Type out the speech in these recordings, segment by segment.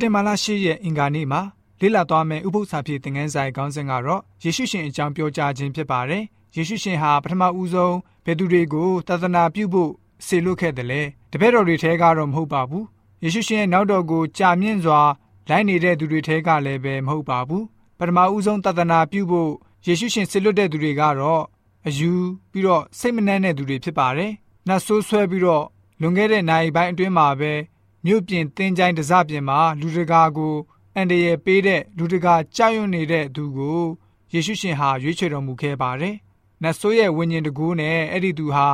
တင်ဘာလ10ရက်အင်္ဂါနေ့မှာလေ့လာသွားမယ့်ဥပုသ္စာဖြစ်သင်ခန်းစာခေါင်းစဉ်ကတော့ယေရှုရှင်အကြောင်းပြောကြားခြင်းဖြစ်ပါတယ်။ယေရှုရှင်ဟာပထမဦးဆုံးဘယ်သူတွေကိုသာသနာပြုဖို့ဆေလွတ်ခဲ့တယ်လဲ။တပည့်တော်တွေထဲကတော့မဟုတ်ပါဘူး။ယေရှုရှင်ရဲ့နောက်တော်ကိုကြာမြင့်စွာလိုက်နေတဲ့သူတွေထဲကလည်းပဲမဟုတ်ပါဘူး။ပထမဦးဆုံးသာသနာပြုဖို့ယေရှုရှင်ဆေလွတ်တဲ့သူတွေကတော့အယူပြီးတော့စိတ်မနှံ့တဲ့သူတွေဖြစ်ပါတယ်။နှဆိုးဆွဲပြီးတော့လွန်ခဲ့တဲ့နိုင်ပိုင်းအတွင်းမှာပဲ မြို့ပြင်တင်းကြိုင်းတစပြင်မှာလူတကာကိုအန်တရယ်ပေးတဲ့လူတကာကြောက်ရွံ့နေတဲ့သူကိုယေရှုရှင်ဟာရွေးချယ်တော်မူခဲ့ပါတယ်။နတ်ဆိုးရဲ့ဝိညာဉ်တကူနဲ့အဲ့ဒီသူဟာ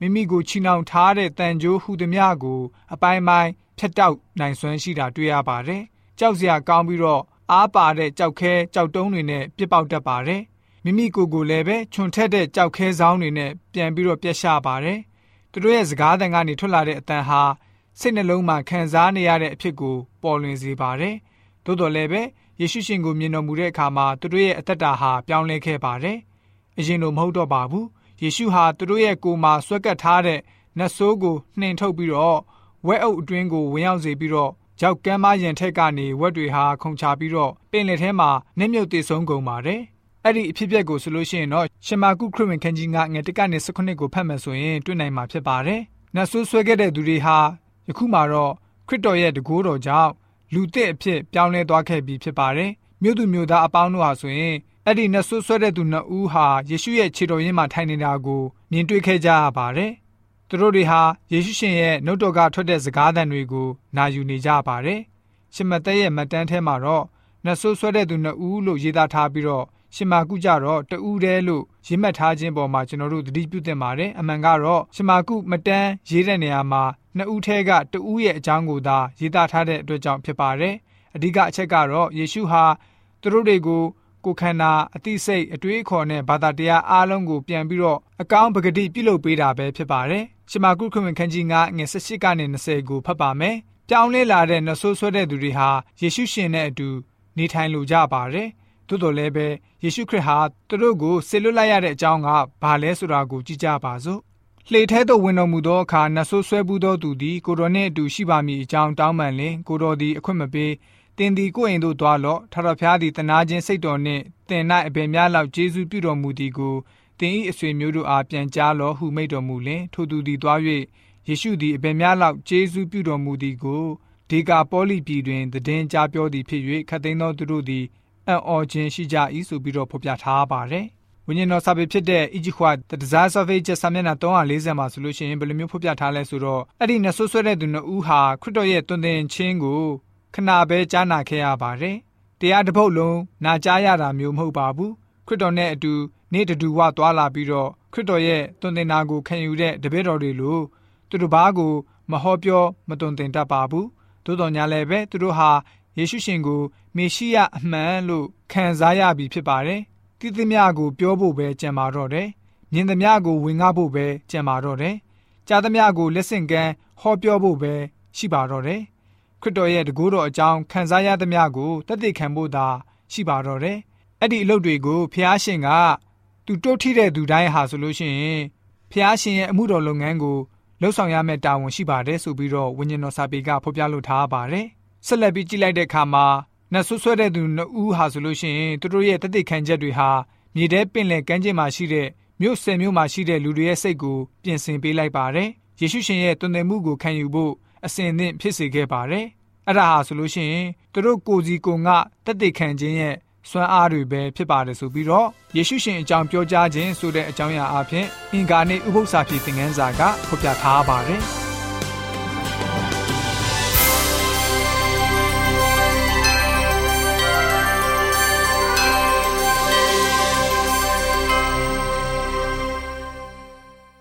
မိမိကိုချီနှောင်ထားတဲ့တန်ကြိုးဟူသည်များကို အပိုင်းပိုင်းဖြတ်တောက်နိုင်စွမ်းရှိတာတွေ့ရပါတယ်။ကြောက်စရာကောင်းပြီးတော့အားပါတဲ့ကြောက်ခဲကြောက်တုံးတွေနဲ့ပြစ်ပေါက်တတ်ပါတယ်။မိမိကိုယ်ကိုလည်းပဲခြုံထက်တဲ့ကြောက်ခဲဆောင်တွေနဲ့ပြန်ပြီးတော့ပြက်ရှပါတယ်။သူတို့ရဲ့စကားသံကနေထွက်လာတဲ့အတန်ဟာ စိတ်နှလုံးမှာခံစားနေရတဲ့အဖြစ်ကိုပေါ်လွင်စေပါတယ်။သို့တော်လည်းပဲယေရှုရှင်ကိုမြင်တော်မူတဲ့အခါမှာသူတို့ရဲ့အသက်တာဟာပြောင်းလဲခဲ့ပါတယ်။အရင်လိုမဟုတ်တော့ပါဘူး။ယေရှုဟာသူတို့ရဲ့ကိုယ်မှာဆွဲကပ်ထားတဲ့နတ်ဆိုးကိုနှင်ထုတ်ပြီးတော့ဝဲအုပ်အတွင်းကိုဝင်ရောက်စေပြီးတော့ကြောက်ကမ်းမရန်ထက်ကနေဝက်တွေဟာခုန်ချပြီးတော့ပင်လယ်ထဲမှာနစ်မြုပ်တည်ဆုံးကုန်ပါတယ်။အဲ့ဒီအဖြစ်အပျက်ကိုဆိုလို့ရှိရင်တော့ရှမာကုခရစ်ဝင်ခန်းကြီးကငယ်တကနေ၁9ကိုဖတ်မယ်ဆိုရင်တွေ့နိုင်မှာဖြစ်ပါတယ်။နတ်ဆိုးဆွဲခဲ့တဲ့သူတွေဟာ ယခုမှတော့ခရစ်တော်ရဲ့တကူတော်ကြောင့်လူသစ်အဖြစ်ပြောင်းလဲသွားခဲ့ပြီဖြစ်ပါတယ်။မြို့သူမြို့သားအပေါင်းတို့ဟာဆိုရင်အဲ့ဒီနတ်ဆိုးဆွဲတဲ့သူနှစ်ဦးဟာယေရှုရဲ့ခြေတော်ရင်းမှာထိုင်နေတာကိုမြင်တွေ့ခဲ့ကြရပါတယ်။သူတို့တွေဟာယေရှုရှင်ရဲ့နှုတ်တော်ကထွက်တဲ့စကားသံတွေကိုနာယူနေကြပါတယ်။ရှမသက်ရဲ့မတန်းထဲမှာတော့နတ်ဆိုးဆွဲတဲ့သူနှစ်ဦးလို့ရေးသားထားပြီးတော့ရှင်မာကုကြတော့တူးတဲလို့ရေးမှတ်ထားခြင်းပေါ်မှာကျွန်တော်တို့သတိပြုသင့်ပါတယ်အမှန်ကတော့ရှင်မာကုမတန်းရေးတဲ့နေရာမှာ နှစ်ဦးထဲကတဦးရဲ့အကြောင်းကိုသာရေးသားထားတဲ့အတွက်ကြောင့်ဖြစ်ပါတယ်အဓိကအချက်ကတော့ယေရှုဟာသူတို့တွေကိုကိုခန္ဓာအသိစိတ်အတွေးအခေါ်နဲ့ဘာသာတရားအားလုံးကိုပြန်ပြီးတော့အကောင်းပဂတိပြုလုပ်ပေးတာပဲဖြစ်ပါတယ်ရှမာကုခရစ်ဝင်ခန်းကြီး9ငွေ18ကနေ20ကိုဖတ်ပါမယ်ပြောင်းလဲလာတဲ့နှဆိုးဆွဲတဲ့သူတွေဟာယေရှုရှင်နဲ့အတူနေထိုင်လိုကြပါတယ်သို့တော်လည်းပဲယေရှုခရစ်ဟာသူတို့ကိုဆေလွတ်လိုက်ရတဲ့အကြောင်းကဘာလဲဆိုတာကိုကြည့်ကြပါစို့ လှေထဲသို့ဝင်တော်မူသောအခါနတ်ဆိုးဆွဲဘူးသောသူသည်ကိုတော်နှင့်အတူရှိပါမည်အကြောင်းတောင်းပန်လင်ကိုတော်သည်အခွင့်မပေးတင်သည်ကိုယ်အိမ်သို့သွားလော့ထတော်ဖျားသည်တနာခြင်းစိတ်တော်နှင့်တင်၌အဘယ်များလောက်ကျေးဇူးပြုတော်မူသည်ကိုတင်၏အဆွေမျိုးတို့အားပြန်ကြားလော့ဟုမိန့်တော်မူလင်ထိုသူသည်သွား၍ယေရှုသည်အဘယ်များလောက်ကျေးဇူးပြုတော်မူသည်ကိုဒေကာပေါလိပြည်တွင်တည်င်းကြားပြောသည်ဖြစ်၍ခတ်သိမ်းသောသူတို့သည်အံ့ဩခြင်းရှိကြ၏ဆိုပြီးတော့ဖော်ပြထားပါတယ်။ ဝိညာဉ်တော်စာပေဖြစ်တဲ့ Ijihwa The Desires of Ages စာမျက်နှာ340မှာဆိုလို့ရှိရင်ဘယ်လိုမျိုးဖော်ပြထားလဲဆိုတော့အဲ့ဒီနဆွဆွဲတဲ့သူနှစ်ဦးဟာခရစ်တော်ရဲ့တွင်တင်ခြင်းကိုခဏပဲကြားနာခဲ့ရပါတယ်။တရားတစ်ပုဒ်လုံးနာကြားရတာမျိုးမဟုတ်ပါဘူး။ခရစ်တော်နဲ့အတူနေ့တူဝသွားလာပြီးတော့ခရစ်တော်ရဲ့တွင်တင်တာကိုခံယူတဲ့တပည့်တော်တွေလိုသူတို့ဘာကိုမဟောပြောမတွင်တင်တတ်ပါဘူး။သို့တော်ညာလည်းပဲသူတို့ဟာယေရှုရှင်ကိုမေရှိယအမှန်လို့ခံစားရပြီဖြစ်ပါတယ်။ တိသမျှကိုပြောဖို့ပဲကြံပါတော့တယ်။မြင်သမျှကိုဝင်ငှဖို့ပဲကြံပါတော့တယ်။ကြားသမျှကိုလက်ဆင့်ကမ်းဟောပြောဖို့ပဲရှိပါတော့တယ်။ခရစ်တော်ရဲ့တကူတော်အကြောင်းခံစားရသမျှကိုတသက်ခံဖို့သာရှိပါတော့တယ်။အဲ့ဒီအလုပ်တွေကိုဖျားရှင်ကသူတိုးထိတဲ့သူတိုင်းဟာဆိုလို့ရှိရင်ဖျားရှင်ရဲ့အမှုတော်လုပ်ငန်းကိုလှုပ်ဆောင်ရမယ့်တာဝန်ရှိပါတယ်ဆိုပြီးတော့ဝိညာဉ်တော်စာပေကဖော်ပြလိုထားပါတယ်။ဆက်လက်ပြီးကြည့်လိုက်တဲ့အခါမှာ နတ်ဆွဆွဲတဲ့သူနှစ်ဦးဟာဆိုလို့ရှိရင်သူတို့ရဲ့တသက်ခံချက်တွေဟာမြေထဲပင်လယ်ကမ်းခြေမှာရှိတဲ့မြို့ဆယ်မြို့မှာရှိတဲ့လူတွေရဲ့စိတ်ကိုပြင်ဆင်ပေးလိုက်ပါတယ်။ယေရှုရှင်ရဲ့တွင်တယ်မှုကိုခံယူဖို့အစဉ်အသင့်ဖြစ်စေခဲ့ပါတယ်။အဲ့ဒါဟာဆိုလို့ရှိရင်သူတို့ကိုစီကိုငါတသက်ခံခြင်းရဲ့စွမ်းအားတွေပဲဖြစ်ပါတယ်ဆိုပြီးတော့ယေရှုရှင်အကြောင်းပြောကြားခြင်းဆိုတဲ့အကြောင်းအရာအဖြစ်အင်္ဂါနေ့ဥပုသ္စာဖြစ်သင်ခန်းစာကဖော်ပြထားပါတယ်။